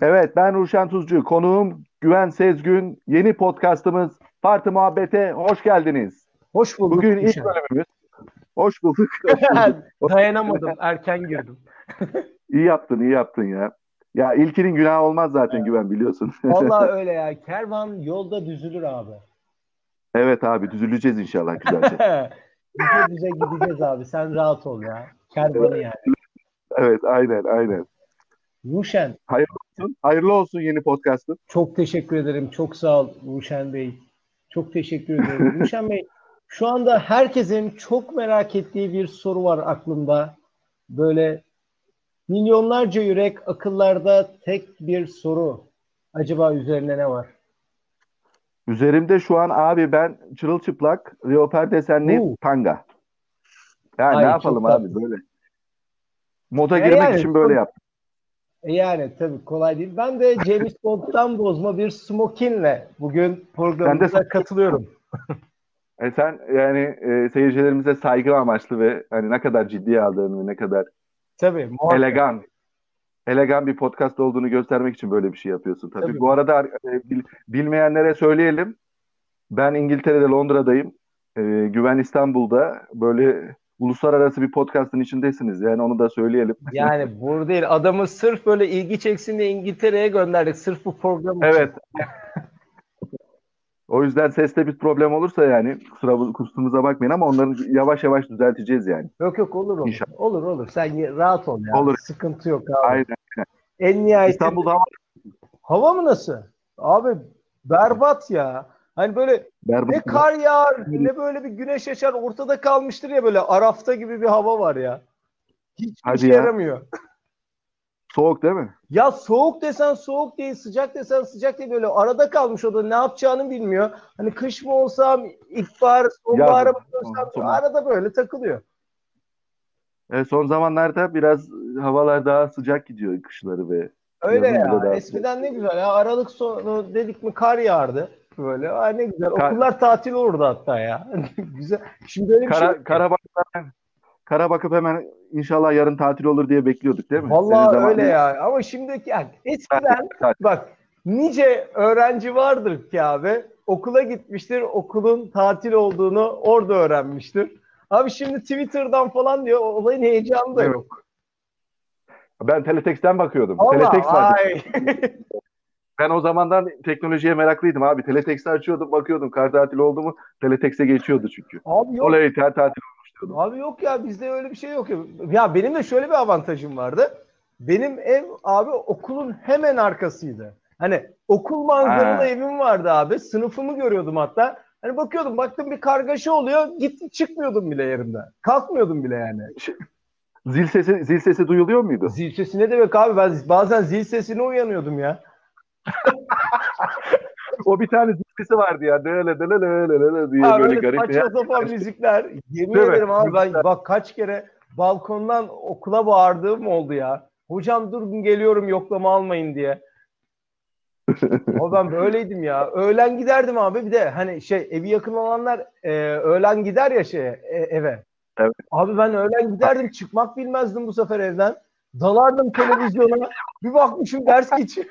Evet ben Ruşen Tuzcu. Konuğum Güven Sezgün. Yeni podcastımız Parti Muhabbet'e hoş geldiniz. Hoş bulduk. Bugün ilk Ruşen. bölümümüz. Hoş bulduk. Dayanamadım. Erken girdim. iyi yaptın, iyi yaptın ya. Ya ilkinin günahı olmaz zaten Güven biliyorsun. Vallahi öyle ya. Kervan yolda düzülür abi. evet abi düzüleceğiz inşallah güzelce. Düze düze gideceğiz abi. Sen rahat ol ya. Kervanı yani. evet aynen aynen. Ruşen Hayırlı olsun. Hayırlı olsun yeni podcastın. çok teşekkür ederim. Çok sağ ol Ruşen Bey. Çok teşekkür ederim. Ruşen Bey şu anda herkesin çok merak ettiği bir soru var aklımda. Böyle milyonlarca yürek akıllarda tek bir soru. Acaba üzerine ne var? Üzerimde şu an abi ben çırılçıplak leopar desenli Oo. tanga. Ya Ay, ne yapalım tatlı. abi böyle. Moda E girmek yani, için böyle yaptım. E Yani tabii kolay değil. Ben de James Bond'dan bozma bir smokinle bugün programımıza katılıyorum. E sen yani e, seyircilerimize saygı amaçlı ve hani ne kadar ciddiye aldığını, ne kadar Tabii. muhakkak. elegan, elegan bir podcast olduğunu göstermek için böyle bir şey yapıyorsun tabii. Tabii. Bu arada e, bil- bilmeyenlere söyleyelim. Ben İngiltere'de Londra'dayım. E, Güven İstanbul'da böyle uluslararası bir podcast'ın içindesiniz. Yani onu da söyleyelim. Yani burada değil. Adamı sırf böyle ilgi çeksin diye İngiltere'ye gönderdik. Sırf bu program için. Evet. O yüzden seste bir problem olursa yani kusura kusurumuza bakmayın ama onları yavaş yavaş düzelteceğiz yani. Yok yok olur olur. İnşallah. Olur olur. Sen rahat ol ya. Olur. Sıkıntı yok abi. Aynen. En nihayetinde İstanbul'da hava hava mı nasıl? Abi berbat ya. Hani böyle berbat. ne kar yağar ne böyle bir güneş açar ortada kalmıştır ya böyle Arafta gibi bir hava var ya. Hiçbir Hadi şey ya. yaramıyor. Soğuk değil mi? Ya soğuk desen soğuk değil, sıcak desen sıcak değil böyle arada kalmış o da ne yapacağını bilmiyor. Hani kış mı olsam, ilkbahar, sonbahara mı dönsem Sonbahar. arada böyle takılıyor. E, son zamanlarda biraz havalar daha sıcak gidiyor kışları ve Öyle ya. Eskiden ne güzel ya. Aralık sonu dedik mi kar yağardı. Böyle. Ay ne güzel. Kar- Okullar tatil olurdu hatta ya. güzel. Şimdi öyle bir şey kara, yok. kara bakıp hemen, kara bakıp hemen inşallah yarın tatil olur diye bekliyorduk değil mi? Senin Vallahi zamanın- öyle ya. Ama şimdiki yani eskiden Tatil. bak nice öğrenci vardır ki abi okula gitmiştir okulun tatil olduğunu orada öğrenmiştir. Abi şimdi Twitter'dan falan diyor olayın heyecanı da Evet. yok. Ben Teletext'ten bakıyordum. Allah Teletext vardı. ay. Ben o zamandan teknolojiye meraklıydım abi. Teletext'i açıyordum bakıyordum. Kar tatili oldu mu Teletext'e geçiyordu çünkü. Abi yok. Oley ter tatil olmuş diyordum. Abi yok ya bizde öyle bir şey yok ya. Ya benim de şöyle bir avantajım vardı. Benim ev abi okulun hemen arkasıydı. Hani okul manzaralı evim vardı abi. Sınıfımı görüyordum hatta. Hani bakıyordum baktım bir kargaşa oluyor. Git çıkmıyordum bile yerimden. Kalkmıyordum bile yani. Zil sesi zil sesi duyuluyor muydu? Zil sesi ne demek abi? Ben bazen zil sesine uyanıyordum ya. O bir tane sesi vardı ya. Dele dele dele dele diye Abi böyle öyle garip. saçma sapan müzikler. Yemin Değil mi? ederim abi ben bak kaç kere balkondan okula bağırdığım oldu ya. Hocam dur geliyorum yoklama almayın diye. Ama ben böyleydim ya. Öğlen giderdim abi bir de hani şey evi yakın olanlar e, öğlen gider ya şeye e, eve. Evet. Abi ben öğlen giderdim çıkmak bilmezdim bu sefer evden. Dalardım televizyona. Bir bakmışım ders geçiyor.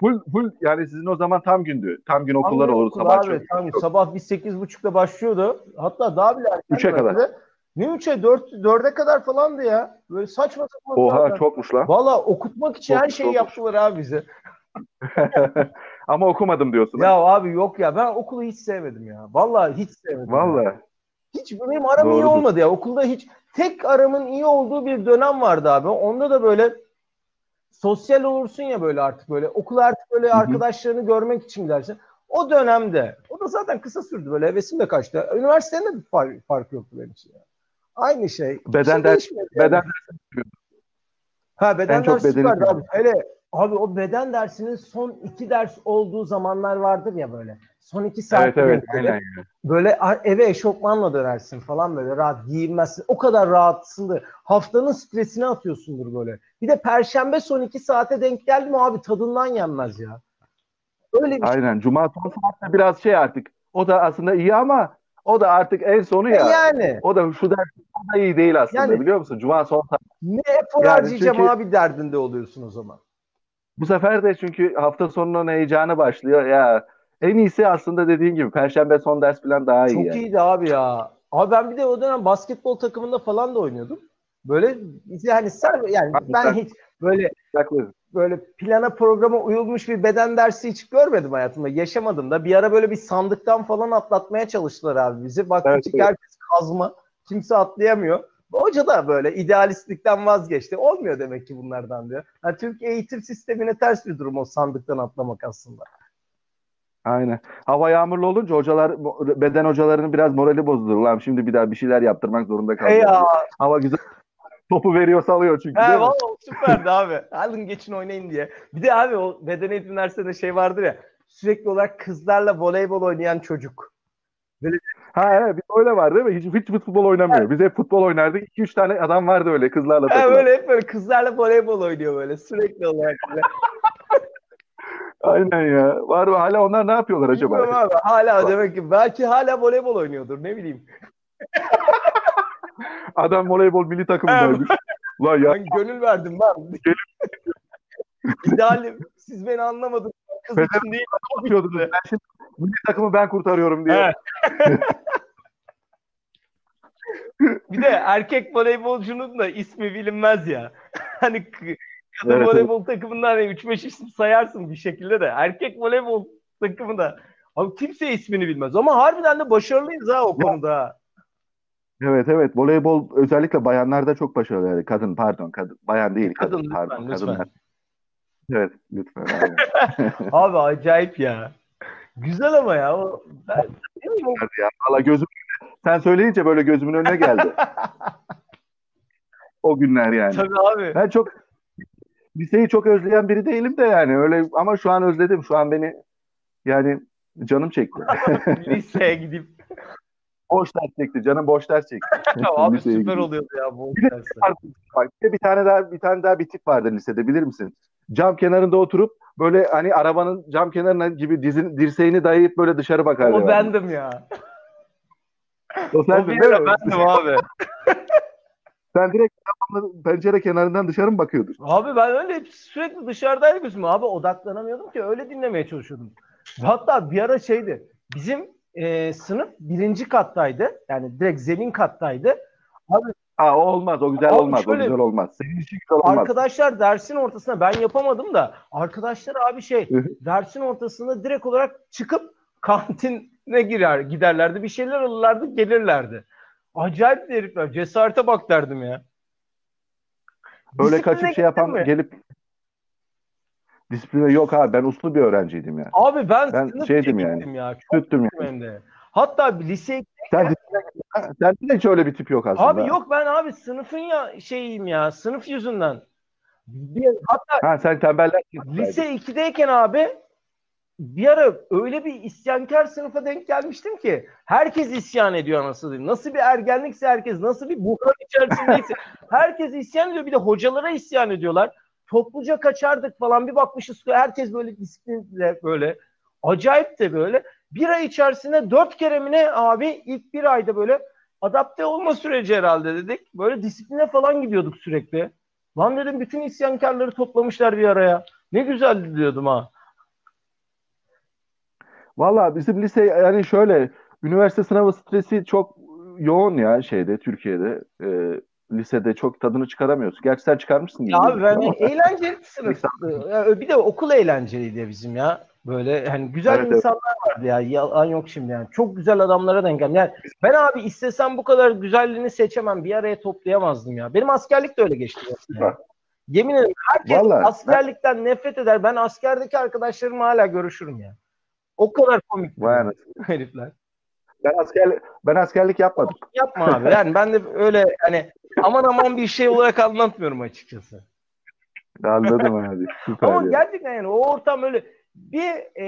Full full yani sizin o zaman tam gündü. Tam gün okullar Tam olur okul sabah abi, çok. tam sabah biz sekiz buçukta başlıyordu. Hatta daha bile erken. Üçe belki kadar. de. Ne üçe? Dört, dörde kadar falandı ya. Böyle saçma sapan. Oha zaten. çokmuş lan. Valla okutmak için Çok- her şeyi çok- yaptılar abi bize. Ama okumadım diyorsun. Ya abi yok ya ben okulu hiç sevmedim ya. Vallahi hiç sevmedim. ya. Vallahi. Hiç benim aram iyi Doğrudur. olmadı ya. Okulda hiç tek aramın iyi olduğu bir dönem vardı abi. Onda da böyle sosyal olursun ya böyle artık böyle. Okula artık böyle Hı hı. arkadaşlarını görmek için gidersin. O dönemde. O da zaten kısa sürdü böyle. Hevesim de kaçtı. Üniversitenin de bir fark, fark yoktu benim için. ya. Aynı şey. Beden şey ders- yani. Beden Ha beden dersi seviyorum. abi. Hele abi o beden dersinin son iki ders olduğu zamanlar vardır ya böyle. Son iki saat Evet evet. gelir. Aynen. Böyle eve eşofmanla dönersin falan böyle rahat giyinmezsin. O kadar rahatsındır. Haftanın stresini atıyorsundur böyle. Bir de perşembe son iki saate denk geldi mi abi tadından yenmez ya. Öyle bir şey. Aynen. Cuma son saatte biraz şey artık. O da aslında iyi ama o da artık en sonu E ya. yani O da şu ders da iyi değil aslında Yani- biliyor musun? Cuma son saat. ne efor Yani harcayacağım çünkü- abi derdinde oluyorsun o zaman. Bu sefer de çünkü hafta sonunun heyecanı başlıyor. Ya en iyisi aslında dediğin gibi Perşembe son ders falan daha iyi. Çok yani. iyiydi abi ya. Abi ben bir de o dönem basketbol takımında falan da oynuyordum. Böyle yani sen yani ben hiç böyle Haklı. böyle plana programa uyulmuş bir beden dersi hiç görmedim hayatımda. Yaşamadım da. Bir ara böyle bir sandıktan falan atlatmaya çalıştılar abi bizi. Bak Evet, herkes kazma. Kimse atlayamıyor. Hoca da böyle idealistlikten vazgeçti. Olmuyor demek ki bunlardan diyor. Yani Türk eğitim sistemine ters bir durum o sandıktan atlamak aslında. Aynen. Hava yağmurlu olunca hocalar beden hocalarının biraz morali bozulur. Lan şimdi bir daha bir şeyler yaptırmak zorunda E kalacağız. ya. Hava güzel. Topu veriyor salıyor çünkü He valla süperdi abi. Alın geçin oynayın diye. Bir de abi o beden eğitim derslerinde şey vardır ya. Sürekli olarak kızlarla voleybol oynayan çocuk. Ha evet bir de öyle var değil mi? Hiç, hiç futbol oynamıyor. Biz hep futbol oynardık. 2-3 tane adam vardı öyle kızlarla takılan. böyle hep böyle kızlarla voleybol oynuyor böyle. Sürekli olarak böyle. Aynen ya. Var mı? Hala onlar ne yapıyorlar acaba? Bilmiyorum abi. Hala demek ki belki hala voleybol oynuyordur ne bileyim. Adam voleybol milli takımındaymış. Ulan ya Ben gönül verdim ben. İdealim. Siz beni anlamadınız. Kız için değil. Ben şimdi milli takımı ben kurtarıyorum diye. Evet. Bir de erkek voleybolcunun da ismi bilinmez ya. Hani kadın Evet, voleybol takımından hani 3-5 isim sayarsın bir şekilde de. Erkek voleybol takımı da abi kimse ismini bilmez. Ama harbiden de başarılıyız ha o konuda. ha. Evet evet voleybol özellikle bayanlarda çok başarılı. Yani kadın pardon kadın bayan değil kadın, Kadın, lütfen, pardon lütfen. kadınlar. Evet lütfen. Abi acayip ya. Güzel ama ya. O, ben, ya. Valla gözüm sen söyleyince böyle gözümün önüne geldi. o günler yani. tabii abi. Ben çok liseyi çok özleyen biri değilim de yani öyle ama şu an özledim. Şu an beni yani canım çekti. Liseye gidip boş ders çekti. Canım boş ders çekti. abi Liseye süper gidip. oluyordu ya de- dersler. Bir de bir tane daha bir tane daha bir tip vardı lisede bilir misin? Cam kenarında oturup böyle hani arabanın cam kenarına gibi dizin, dirseğini dayayıp böyle dışarı bakardı. O bendim ya. O sendin değil mi? bendim abi. Sen direkt pencere kenarından dışarı mı bakıyordun? Abi ben öyle hep sürekli dışarıdaydım gözüm. Abi odaklanamıyordum ki öyle dinlemeye çalışıyordum. Hatta bir ara şeydi. Bizim e, sınıf birinci kattaydı. Yani direkt zemin kattaydı. Aa olmaz, o güzel Abi olmaz, şöyle- o güzel olmaz. Senin için güzel olmaz. Arkadaşlar dersin ortasına ben yapamadım da arkadaşlar abi şey dersin ortasında direkt olarak çıkıp kantine girer giderlerdi. Bir şeyler alırlardı gelirlerdi. Acayip herifler. Cesarete bak derdim ya. Böyle Disipline kaçıp şey yapan mi? gelip disipline yok abi ben uslu bir öğrenciydim ya. Abi ben, Ben şeydim yani. ya. Çok gittim yani. Hatta lise Sen sen de hiç öyle bir tip yok aslında. Abi yok ben abi sınıfın ya şeyiyim ya sınıf yüzünden. Bir, hatta Ha sen tembeller. lise 2'deyken abi bir ara öyle bir isyankar sınıfa denk gelmiştim ki herkes isyan ediyor anasını satayım. Nasıl bir ergenlikse herkes, nasıl bir buhran içerisindeyse herkes isyan ediyor. Bir de hocalara isyan ediyorlar. Topluca kaçardık falan bir bakmışız herkes böyle disiplinle böyle. Acayip de böyle. Bir ay içerisinde dört kere mi ne abi ilk bir ayda böyle adapte olma süreci herhalde dedik. Böyle disipline falan gidiyorduk sürekli. Lan dedim bütün isyankarları toplamışlar bir araya. Ne güzel diyordum ha. Valla bizim lise yani şöyle üniversite sınavı stresi çok yoğun ya şeyde Türkiye'de. Ee, lisede çok tadını çıkaramıyorsun. Gerçi sen çıkarmışsın gibi. Ya abi gözüküyor ben eğlenceli. Ya Bir de okul eğlenceliydi bizim ya. Böyle hani güzel Evet, evet. insanlar vardı ya. Yalan yok şimdi yani. Çok güzel adamlara denk geldim. Yani ben abi istesem bu kadar güzelliğini seçemem. Bir araya toplayamazdım ya. Benim askerlik de öyle geçti. Yani. Yemin ederim herkes Vallahi. askerlikten nefret eder. Ben askerdeki arkadaşlarımla hala görüşürüm ya. O kadar komik Vay herifler. Ben asker ben askerlik yapmadım. Yapma abi. Yani ben de öyle hani aman aman bir şey olarak anlatmıyorum açıkçası. Anladım abi. Süper Ama ya. gerçekten yani o ortam öyle bir e,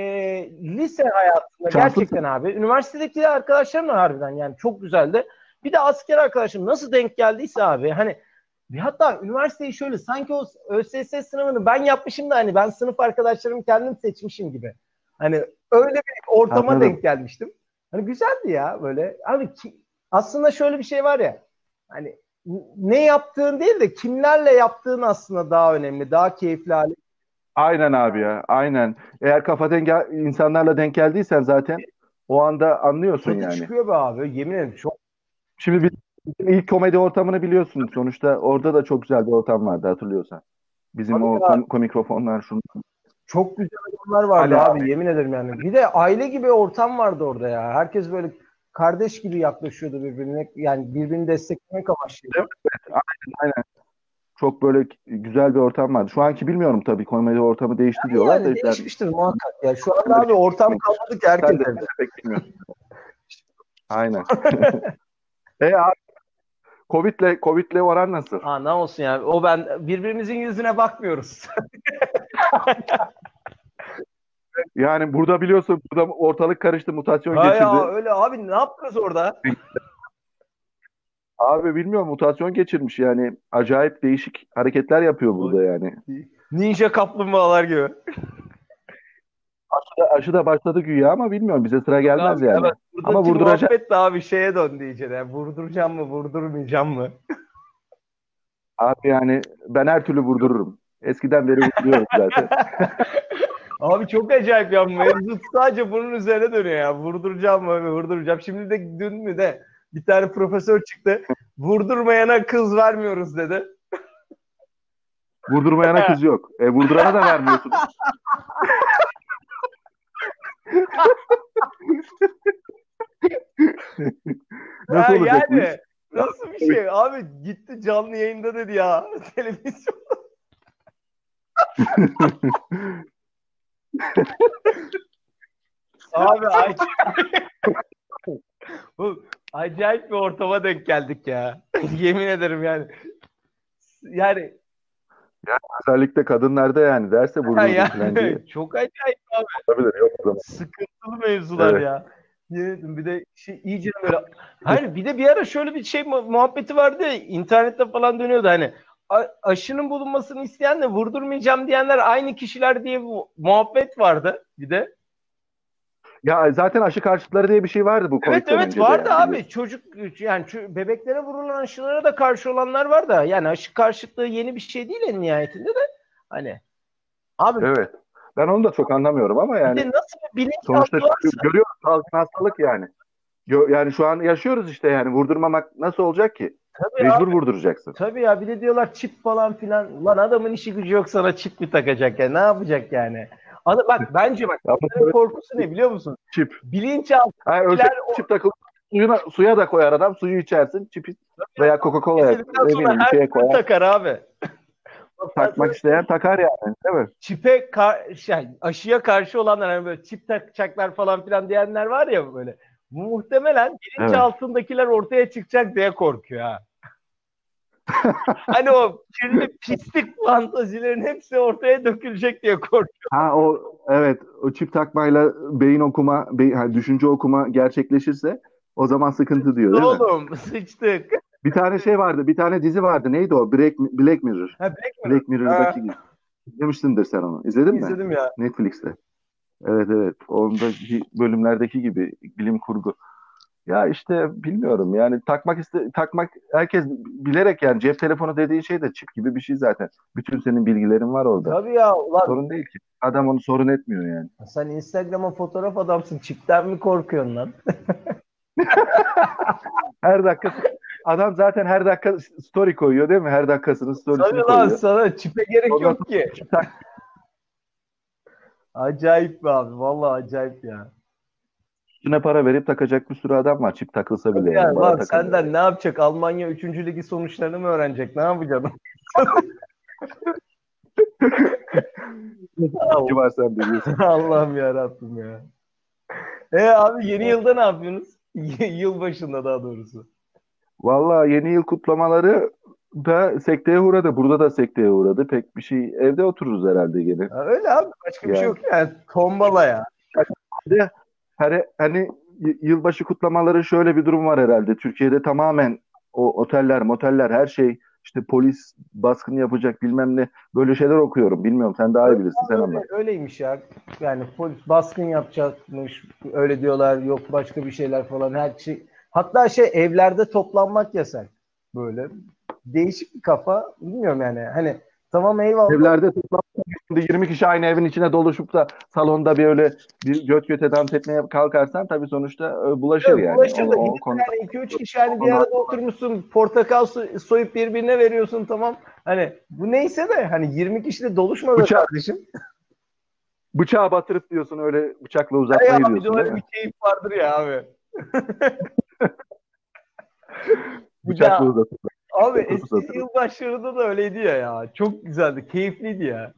lise hayatında Şanslısın. gerçekten abi üniversitedeki arkadaşlarım da harbiden yani çok güzeldi. Bir de asker arkadaşım nasıl denk geldiyse abi hani bir hatta üniversiteyi şöyle sanki o ÖSS sınavını ben yapmışım da hani ben sınıf arkadaşlarımı kendim seçmişim gibi. Hani öyle bir ortama Anladım. denk gelmiştim. Hani güzeldi ya böyle. Abi ki, aslında şöyle bir şey var ya. Hani ne yaptığın değil de kimlerle yaptığın aslında daha önemli, daha keyifli hale Aynen abi ya. Aynen. Eğer kafa denk insanlarla denk geldiysen zaten o anda anlıyorsun Tadı yani. çıkıyor be abi. Yemin ederim çok Şimdi biz- bizim ilk komedi ortamını biliyorsun sonuçta. Orada da çok güzel bir ortam vardı hatırlıyorsan. Bizim Tabii o ya. kom- komikrofonlar şunlar. çok güzel adamlar vardı Ali abi, yemin ederim yani. Bir de aile gibi ortam vardı orada ya. Herkes böyle kardeş gibi yaklaşıyordu birbirine. Yani birbirini desteklemek amaçlı. Çok böyle güzel bir ortam vardı. Şu anki bilmiyorum tabii komedi ortamı değişti diyorlar Yani da. değişmiştir muhakkak ya. Şu anda abi ortam kalmadı ki herkes Sen de evde. pek bilmiyorsun. Aynen. e abi Covid'le Covid'le oran nasıl? Ha ne olsun ya. O ben birbirimizin yüzüne bakmıyoruz. Yani burada biliyorsun burada ortalık karıştı mutasyon ha geçirdi. ya öyle abi ne yapıyoruz orada? Abi bilmiyorum mutasyon geçirmiş yani acayip değişik hareketler yapıyor burada yani. Ninja kaplumbağalar gibi. Aşı da, aşı da başladı güya ama bilmiyorum bize sıra gelmez Abi, yani. evet, Ama vurduracak. muhabbet de abi şeye döndü iyice de. Vurduracağım mı, vurdurmayacağım mı? Abi yani ben her türlü vurdururum. Eskiden beri vurduruyorum zaten. Abi çok acayip ya. Mevzu sadece bunun üzerine dönüyor ya. Vurduracağım mı, vurduracağım. Şimdi de dün mü de bir tane profesör çıktı. Vurdurmayana kız vermiyoruz dedi. Vurdurmayana kız yok. E, vurdurana da vermiyorsunuz. Nasıl olacak bu iş? yani nasıl bir şey? Abi gitti canlı yayında dedi ya. Televizyon. Abi acayip. Bu acayip bir ortama denk geldik ya. Yemin ederim yani. Yani, Özellikle kadınlarda yani derse diye. yani çok acayip abi. Olabilir yok o zaman. Sıkıntılı mevzular Evet. ya. Yemin ederim bir de şey, iyice böyle Hayır bir de bir ara şöyle bir şey mu- muhabbeti vardı ya, internette falan dönüyordu hani aşının bulunmasını isteyenle vurdurmayacağım diyenler aynı kişiler diye bu muhabbet vardı bir de. Ya zaten aşı karşıtları diye bir şey vardı bu Evet evet önce vardı yani. abi çocuk yani bebeklere vurulan aşılara da karşı olanlar var da yani aşı karşıtlığı yeni bir şey değil en nihayetinde de hani abi Evet. Ben onu da çok anlamıyorum ama bir yani de nasıl bir bilinç sonuçta varsa görüyoruz salgın hastalık yani. Yani şu an yaşıyoruz işte yani vurdurmamak nasıl olacak ki? tabii Mecbur abi, vurduracaksın. tabii ya bir de diyorlar çip falan filan lan adamın işi gücü yok sana çip mi takacak ya ne yapacak yani? Ada, bak bence bak onların korkusu ne biliyor musun? çip. Bilinçaltı Ha, ölçek o- çip takılı suyuna, suya da koyar adam suyu içersin çipi veya bileyim bir her şeye koyar. takar abi. Takmak isteyen takar yani değil mi? Çipe kar- şey, aşıya karşı olanlar hani böyle çip takacaklar falan filan diyenler var ya böyle. Muhtemelen bilinç Evet. altındakiler ortaya çıkacak diye korkuyor ha. hani o kirli pislik fantazilerin hepsi ortaya dökülecek diye korkuyor. Ha o evet o çip takmayla beyin okuma, beyin, hani düşünce okuma gerçekleşirse o zaman sıkıntı diyor değil mi? Oğlum sıçtık. Bir tane şey vardı, bir tane dizi vardı. Neydi o? Black, Black Mirror. Ha, Black Mirror. Black Mirror'daki izlemişsindir sen onu. İzledin mi? İzledim ya. Netflix'te. Evet evet. Ondaki bölümlerdeki gibi bilim kurgu. Ya işte bilmiyorum yani takmak iste takmak herkes bilerek yani cep telefonu dediğin şey de çip gibi bir şey zaten. Bütün senin bilgilerin var orada. Tabii ya ulan Sorun değil ki. Adam onu sorun etmiyor yani. sen Instagram'a fotoğraf adamsın. Çipten mi korkuyorsun lan? Her dakika adam zaten her dakika story koyuyor değil mi? Her dakikasını storiesini Tabii lan koyuyor. sana çipe gerek Ondan yok ki. Acayip be abi. Vallahi acayip ya. Üstüne para verip takacak bir sürü adam var. Çip takılsa bile Ya yani. Lan takılıyor. senden ne yapacak? Almanya 3. ligi sonuçlarını mı öğrenecek? Ne yapacaksın? Ki var sen biliyorsun. Allah'ım ya Rabbim ya. E abi yeni yılda ne yapıyorsunuz? Yıl başında daha doğrusu. Vallahi yeni yıl kutlamaları da sekteye uğradı. Burada da sekteye uğradı. Pek bir şey. Evde otururuz herhalde gene. Ha, öyle abi başka bir şey Yani. yok yani. Tombala ya. Her, hani yılbaşı kutlamaları şöyle bir durum var herhalde. Türkiye'de tamamen o oteller, moteller her şey işte polis baskını yapacak bilmem ne böyle şeyler okuyorum. Bilmiyorum sen daha iyi bilirsin sen anlat. Öyle, öyleymiş ya. Yani polis baskın yapacakmış. Öyle diyorlar. Yok başka bir şeyler falan. Her şey. Hatta şey evlerde toplanmak yasak. Böyle. Değişik bir kafa. Bilmiyorum yani. Hani tamam eyvallah. Evlerde toplanmak Şimdi 20 kişi aynı evin içine doluşup da salonda bir öyle bir göt göte dans etmeye kalkarsan tabii sonuçta e, bulaşır Evet, yani. bulaşır da O- o gidip konu- yani 2-3 kişi hani bir arada oturmuşsun portakal so- soyup birbirine veriyorsun tamam. Hani bu neyse de hani 20 kişi de doluşmadı Bıçak- kardeşim. Bıçağı batırıp diyorsun öyle bıçakla Ya uzatmayı de diyorsun öyle mi? bir keyif vardır ya abi. Bıçakla Ya, uzatıp. Abi eski yılbaşlarında da öyleydi ya ya. Çok güzeldi, keyifliydi ya.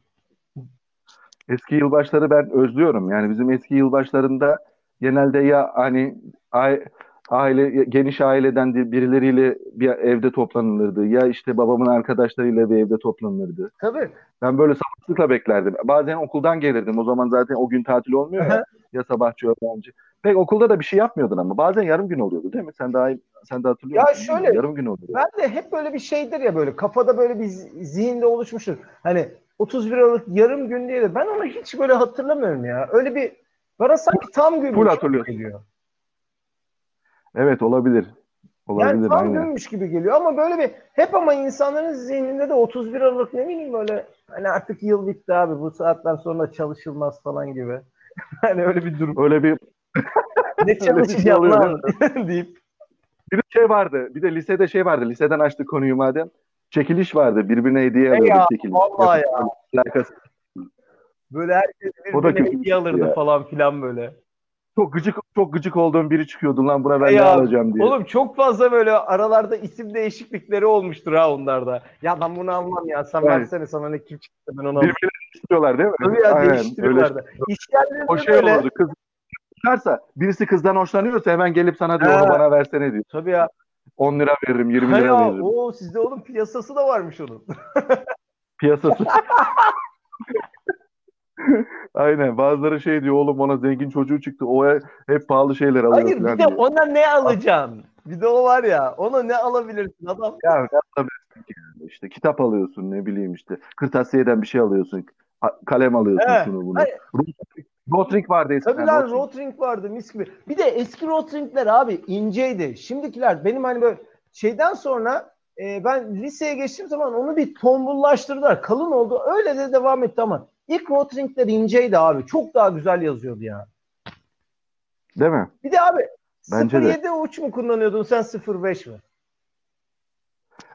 Eski yılbaşları ben özlüyorum. Yani bizim eski yılbaşlarında genelde ya hani ai- aile geniş aileden de birileriyle bir evde toplanılırdı ya işte babamın arkadaşlarıyla bir evde toplanılırdı. Tabii. Ben böyle sabırsızlıkla beklerdim. Bazen okuldan gelirdim. O zaman zaten o gün tatil olmuyor ya. Ya sabahçı öğrenci. Pek okulda da bir şey yapmıyordun ama bazen yarım gün oluyordu değil mi? Sen daha sen de hatırlıyor Ya şöyle, yarım gün oluyordu. Ben de hep böyle bir şeydir ya böyle kafada böyle bir zi- zihinde oluşmuştur. Hani 31 Aralık yarım gün diye de ben onu hiç böyle hatırlamıyorum ya. Öyle bir bana sanki tam gün Full hatırlıyorsun. geliyor. Evet olabilir. Olabilir Yani tam aynen. günmüş gibi geliyor ama böyle bir hep ama insanların zihninde de 31 Aralık ne bileyim böyle hani artık yıl bitti abi bu saatten sonra çalışılmaz falan gibi. hani öyle bir durum. Öyle bir Ne şey çalışacağım lan deyip. bir şey vardı. Bir de lisede şey vardı. Liseden açtık konuyu madem. Çekiliş vardı. Birbirine hediye alıyorduk ya, çekiliş. vallahi ya. Alakası. Böyle herkes birbirine hediye alırdı ya. falan filan böyle. Çok gıcık çok gıcık olduğum biri çıkıyordu lan buna ben E ne ya, alacağım diye. Oğlum çok fazla böyle aralarda isim değişiklikleri olmuştur ha onlarda. Ya ben bunu almam ya sen Evet. versene sana ne kim çıktı ben onu almam. Birbirlerini istiyorlar değil mi? Tabii ya Aynen, değiştiriyorlardı. İşyerlerinde O şey böyle. olurdu. Kız çıkarsa birisi kızdan hoşlanıyorsa hemen gelip sana diyor Ha. onu bana versene diyor. Tabii ya. 10 lira veririm 20 Ha lira ya, veririm. o sizde oğlum piyasası da varmış onun. Piyasası. Aynen bazıları şey diyor oğlum ona zengin çocuğu çıktı o hep pahalı şeyler alıyor Hayır bir de diyor. ona ne alacaksın? Bir de o var ya ona ne alabilirsin adam? Ya ne yapabilirsin ki işte kitap alıyorsun ne bileyim işte kırtasiyeden bir şey alıyorsun kalem alıyorsun He, şunu bunu. hayır. Rotring vardı eskiden. Tabii lan Rotring. Vardı mis gibi. Bir de eski Rotring'ler abi inceydi. Şimdikiler benim hani böyle şeyden sonra e, ben liseye geçtiğim zaman onu bir tombullaştırdılar. Kalın oldu. Öyle de devam etti ama ilk Rotring'ler inceydi abi. Çok daha güzel yazıyordu ya. Değil mi? Bir de abi Bence de. 07 uç mu kullanıyordun sen 05 mi?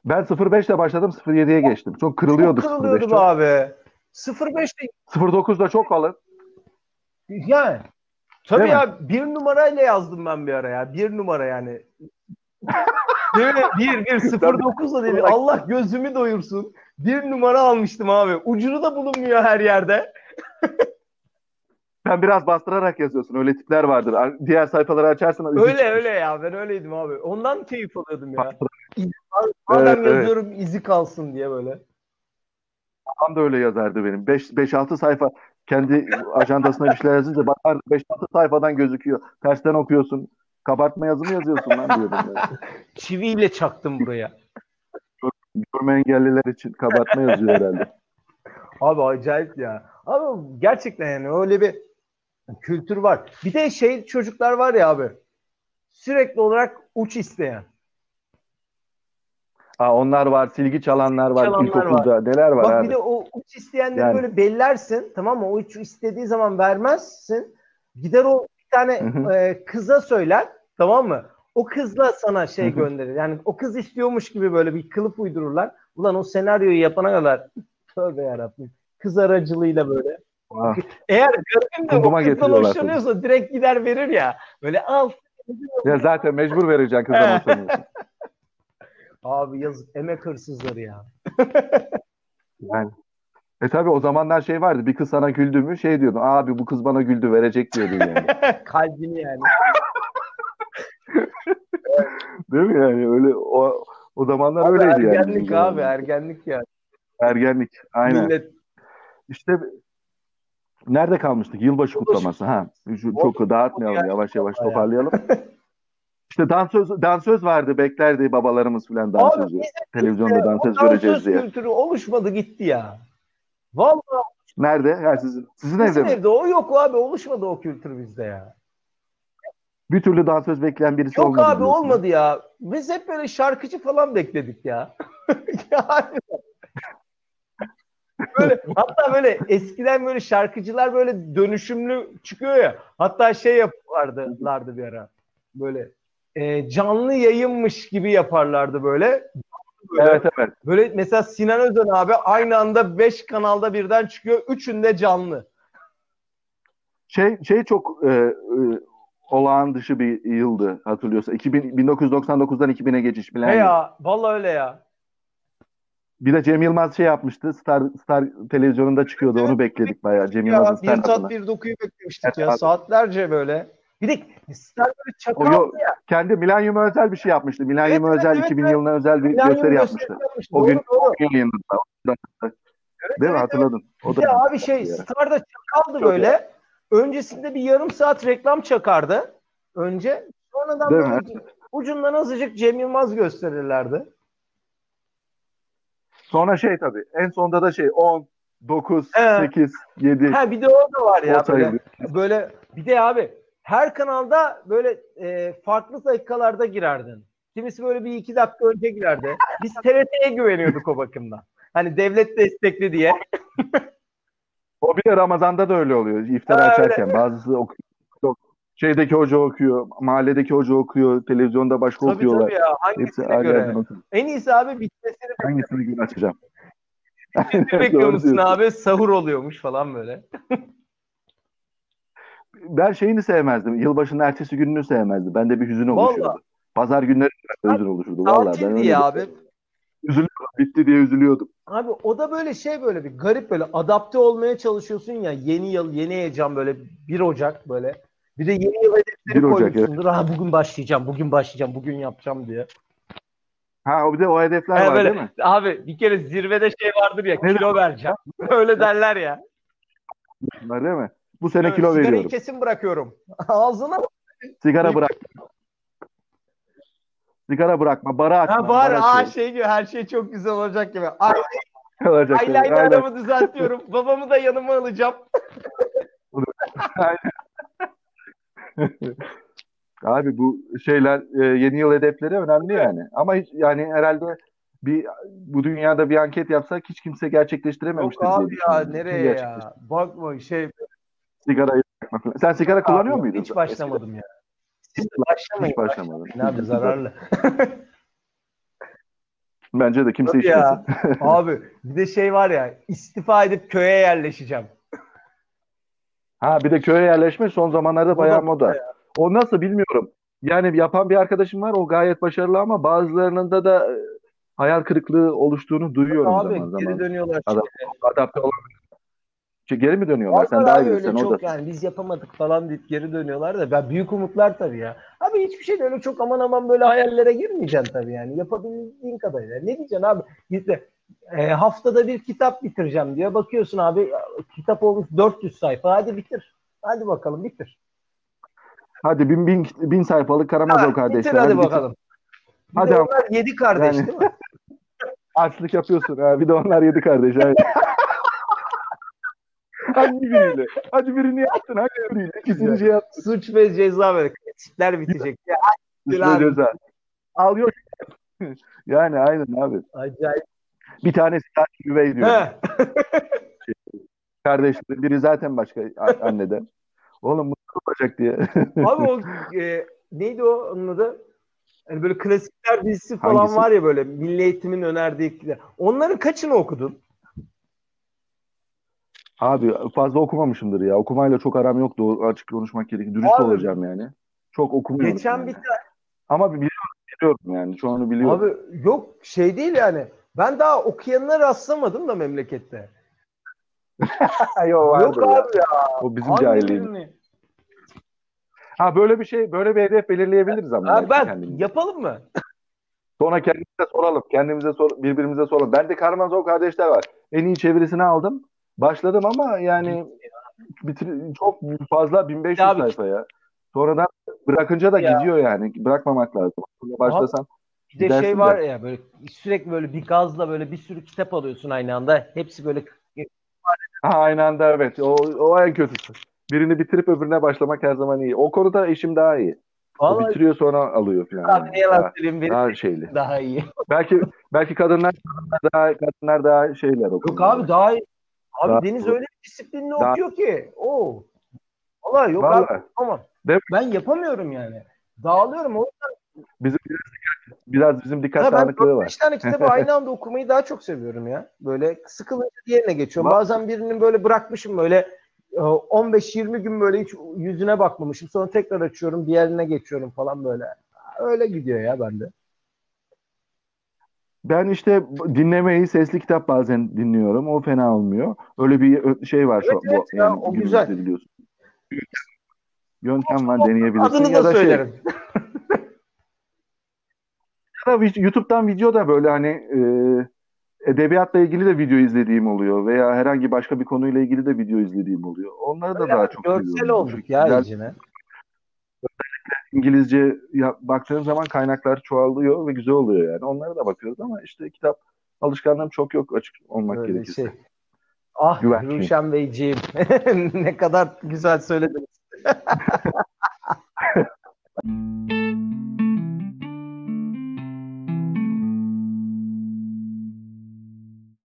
Ben 05 ile başladım 07'ye geçtim. Çok kırılıyordu Çok 05 kırılıyordu be çok. abi. 05'te 09 da çok kalın. Yani tabii Değil mi? ya bir numarayla yazdım ben bir ara ya. Bir numara yani. Değil mi? Bir, bir, sıfır dokuzla değil. Allah gözümü doyursun. Bir numara almıştım abi. Ucunu da bulunmuyor her yerde. Sen biraz bastırarak yazıyorsun. Öyle tipler vardır. Ar- Diğer sayfaları açarsan Öyle çıkmış. öyle ya. Ben öyleydim abi. Ondan keyif alıyordum ya. Madem Evet, evet. yazıyorum izi kalsın diye böyle. Babam da öyle yazardı benim. 5-6 sayfa kendi ajandasına bir şeyler yazınca bakardı 5-6 sayfadan gözüküyor. Tersten okuyorsun. Kabartma yazı mı yazıyorsun lan diyordum. Ben. Çiviyle çaktım buraya. Görme engelliler için kabartma yazıyor herhalde. Abi acayip ya. Abi gerçekten yani öyle bir kültür var. Bir de şey çocuklar var ya abi. Sürekli olarak uç isteyen. Aa, onlar var. Silgi çalanlar var. Çalanlar ilkokulda. Neler var Bak abi. bir de o isteyenleri Yani. böyle bellersin tamam mı? O uç istediği zaman vermezsin. Gider o bir tane e, kıza söyler tamam mı? O kızla sana şey gönderir. Yani o kız istiyormuş gibi böyle bir kılıf uydururlar. Ulan o senaryoyu yapana kadar tövbe yarabbim. Kız aracılığıyla böyle. Ah, Eğer garibim de o kızdan hoşlanıyorsa direkt gider verir ya. Böyle al. ya zaten mecbur vereceksin kızdan hoşlanıyorsun. Abi yazık emek hırsızları ya. Yani. E tabi o zamanlar şey vardı. Bir kız sana güldü mü şey diyordun. Abi bu kız bana güldü verecek diyordun yani. Kalbini yani. Değil mi yani? Öyle o o zamanlar Abi öyleydi yani. ergenlik abi ergenlik ya. Ergenlik. Aynen. Millet İşte nerede kalmıştık? Yılbaşı kutlaması. Ha. Şu, çok dağıtmayalım. Yavaş yavaş toparlayalım. İşte dansöz dansöz vardı. Beklerdi babalarımız falan Abi dansözü. biz Televizyonda dansöz göreceğiz diye. kültürü oluşmadı gitti ya. Vallahi Nerede? Ya sizin, sizin evde bizim mi? evde o yok abi oluşmadı o kültür bizde ya. Bir türlü dansöz bekleyen birisi Yok olmadı. abi diyorsun. olmadı ya. Biz hep böyle şarkıcı falan bekledik ya. yani böyle hatta böyle eskiden böyle şarkıcılar böyle dönüşümlü çıkıyor ya. Hatta şey yapardılardı bir ara. Böyle e, canlı yayınmış gibi yaparlardı böyle. Böyle. Evet evet. Böyle mesela Sinan Özen abi aynı anda 5 kanalda birden çıkıyor. Üçünde canlı. Şey şey çok e, e, olağan dışı bir yıldı hatırlıyorsa. 2000, 1999'dan 2000'e geçiş bilen. He ya vallahi öyle ya. Bir de Cem Yılmaz şey yapmıştı. Star Star televizyonunda çıkıyordu. Onu bekledik bayağı. Cem Yılmaz'ın ya, Bir tat bir dokuyu beklemiştik evet, ya. Abi. Saatlerce böyle. Bir de Star böyle çakaldı ya. Kendi Milenyum'a özel bir şey yapmıştı. Milenyum'a evet, özel evet, 2000 evet. yılına özel bir Milenyum gösteri yapmıştı. yapmıştı. O gün doğru. yayınında. Evet, Değil mi? Hatırladın. O da abi şey Star'da çakaldı Çok böyle. Ya. Öncesinde bir yarım saat reklam çakardı. Önce. Sonradan böyle ucundan azıcık Cem Yılmaz gösterirlerdi. Sonra şey tabii. En sonda da şey 10, 9, evet. 8, 7. Ha bir de o da var ya. Böyle, böyle bir de abi her kanalda böyle e, farklı dakikalarda girerdin. Kimisi böyle bir iki dakika önce girerdi. Biz TRT'ye güveniyorduk o bakımdan. Hani devlet destekli diye. o bir de Ramazan'da da öyle oluyor. İftar ha, açarken öyle. bazısı okuyor. Şeydeki hoca okuyor, mahalledeki hoca okuyor, televizyonda başka tabii, okuyorlar. Tabii ya. Hangisine Hepsi göre? En iyisi abi bitmesini Hangisini gün açacağım? Ne bekliyor musun abi? Sahur oluyormuş falan böyle. ben şeyini sevmezdim. Yılbaşının ertesi gününü sevmezdim. Bende bir hüzün oluşuyordu. Vallahi. Pazar günleri hüzün oluşurdu. Vallahi ben öyle abi. Üzülüyordum. Bitti diye üzülüyordum. Abi o da böyle şey böyle bir garip böyle adapte olmaya çalışıyorsun ya yeni yıl yeni heyecan böyle 1 Ocak böyle. Bir de yeni yıl hedefleri koymuşsundur. Evet. Ha bugün başlayacağım, bugün başlayacağım, bugün yapacağım diye. Ha o bir de o hedefler yani var böyle, değil mi? Abi bir kere zirvede şey vardır ya ne kilo vereceğim. Öyle derler ya. Var değil mi? Bu sene evet, kilo veriyorum. kesin bırakıyorum. Ağzına Sigara bırak. Sigara bırakma. Bara açma. Ha, bar, bara aa, şey gibi her şey çok güzel olacak gibi. Ay, olacak eyeliner'ımı düzeltiyorum. Babamı da yanıma alacağım. Abi bu şeyler e, yeni yıl hedefleri önemli yani. Ama hiç, yani herhalde bir bu dünyada bir anket yapsak hiç kimse gerçekleştirememiştir. Yok abi ya nereye ya? Bakma şey sigara Sen sigara abi, kullanıyor muydun? Hiç başlamadım ya. Hiç, başlamayın. Hiç başlamadım. Ne abi zararlı. Bence de kimse içmesin. abi bir de şey var ya istifa edip köye yerleşeceğim. Ha bir de köye yerleşme son zamanlarda bayağı moda. Ya. O nasıl bilmiyorum. Yani yapan bir arkadaşım var o gayet başarılı ama bazılarının da e, hayal kırıklığı oluştuğunu duyuyorum abi, zaman zaman. Geri dönüyorlar. Adam, adapte olamıyor. Geri mi dönüyorlar? Sen daha iyi öyle çok yani biz yapamadık falan deyip geri dönüyorlar da ben büyük umutlar tabii ya. Abi hiçbir şey de öyle çok aman aman böyle hayallere girmeyeceksin tabii yani. Yapabildiğin kadarıyla. Ne diyeceksin abi? İşte e, haftada bir kitap bitireceğim diyor. Bakıyorsun abi kitap olmuş 400 sayfa. Hadi bitir. Hadi bakalım bitir. Hadi bin, bin, bin sayfalık Karamazov kardeşler. Bitir hadi, hadi bakalım. Bir hadi onlar yedi kardeş yani, değil mi? Açlık yapıyorsun ha. Bir de onlar yedi kardeş. hangi biriyle? Hadi birini yaptın. Hangi biriyle? Şey yaptın. Suç ve ceza böyle. Klasikler bitecek. Ya, Suç ve ceza. Al yok. yani aynen abi. Acayip. Bir tanesi üvey diyor. kardeşleri biri zaten başka anneden. Oğlum mutlu olacak diye. Abi o e, neydi o onun adı? Hani böyle klasikler dizisi falan Hangisi? var ya böyle milli eğitimin önerdiği. Onların kaçını okudun? Abi fazla okumamışımdır ya. Okumayla çok aram yoktu. Açık konuşmak gerekir. Dürüst Abi, olacağım yani. Çok okumuyorum. Geçen yani. bir tane ama biliyorum, biliyorum yani. Şu anı biliyorum. Abi yok şey değil yani. Ben daha okuyanına rastlamadım da memlekette. Yok, Yok abi ya. O bizim cahilliğimiz. Ha böyle bir şey, böyle bir hedef belirleyebiliriz ama. Ha, ben kendimize. yapalım mı? Sonra kendimize soralım. Kendimize sor, birbirimize soralım. Ben de Karamazov kardeşler var. En iyi çevirisini aldım. Başladım ama yani bitir, çok fazla 1500 ya sayfa ya. Sonradan bırakınca da ya. gidiyor yani. Bırakmamak lazım. Başlasan bir de şey var de. ya böyle sürekli böyle bir gazla böyle bir sürü kitap alıyorsun aynı anda. Hepsi böyle Ha, aynı anda evet. O, o en kötüsü. Birini bitirip öbürüne başlamak her zaman iyi. O konuda eşim daha iyi. Vallahi... O bitiriyor sonra alıyor falan. Abi ne yalan söyleyeyim benim daha şeyli. Daha iyi. belki belki kadınlar daha kadınlar daha şeyler okuyor. Yok abi daha iyi. Abi Daha- Deniz öyle bir disiplinli Daha- okuyor ki. Oo. Vallahi yok Vallahi. abi. Ama Değil mi? ben yapamıyorum yani. Dağılıyorum. O Bizim biraz, biraz bizim dikkat Ya ben dağınıklığı var. 5 tane kitabı aynı anda okumayı daha çok seviyorum ya. Böyle sıkılınca diğerine geçiyorum. Bak- Bazen birinin böyle bırakmışım böyle e, 15-20 gün böyle hiç yüzüne bakmamışım. Sonra tekrar açıyorum diğerine geçiyorum falan böyle. Öyle gidiyor ya bende. Ben işte dinlemeyi sesli kitap bazen dinliyorum. O fena olmuyor. Öyle bir şey var şu Evet, evet ya, yani o güzel. biliyorsun. Yöntem var deneyebilirsin. Adını ya da da şey, söylerim. ya da vid- YouTube'dan video da böyle hani e, edebiyatla ilgili de video izlediğim oluyor veya herhangi başka bir konuyla ilgili de video izlediğim oluyor. Onları da daha çok Görsel olduk ya Güzel. İngilizce ya, zaman kaynaklar çoğalıyor ve güzel oluyor yani. Onlara da bakıyoruz ama işte kitap alışkanlığım çok yok açık olmak Öyle gerekirse. Şey. Ah Güven Ruşen Beyciğim ne kadar güzel söylediniz.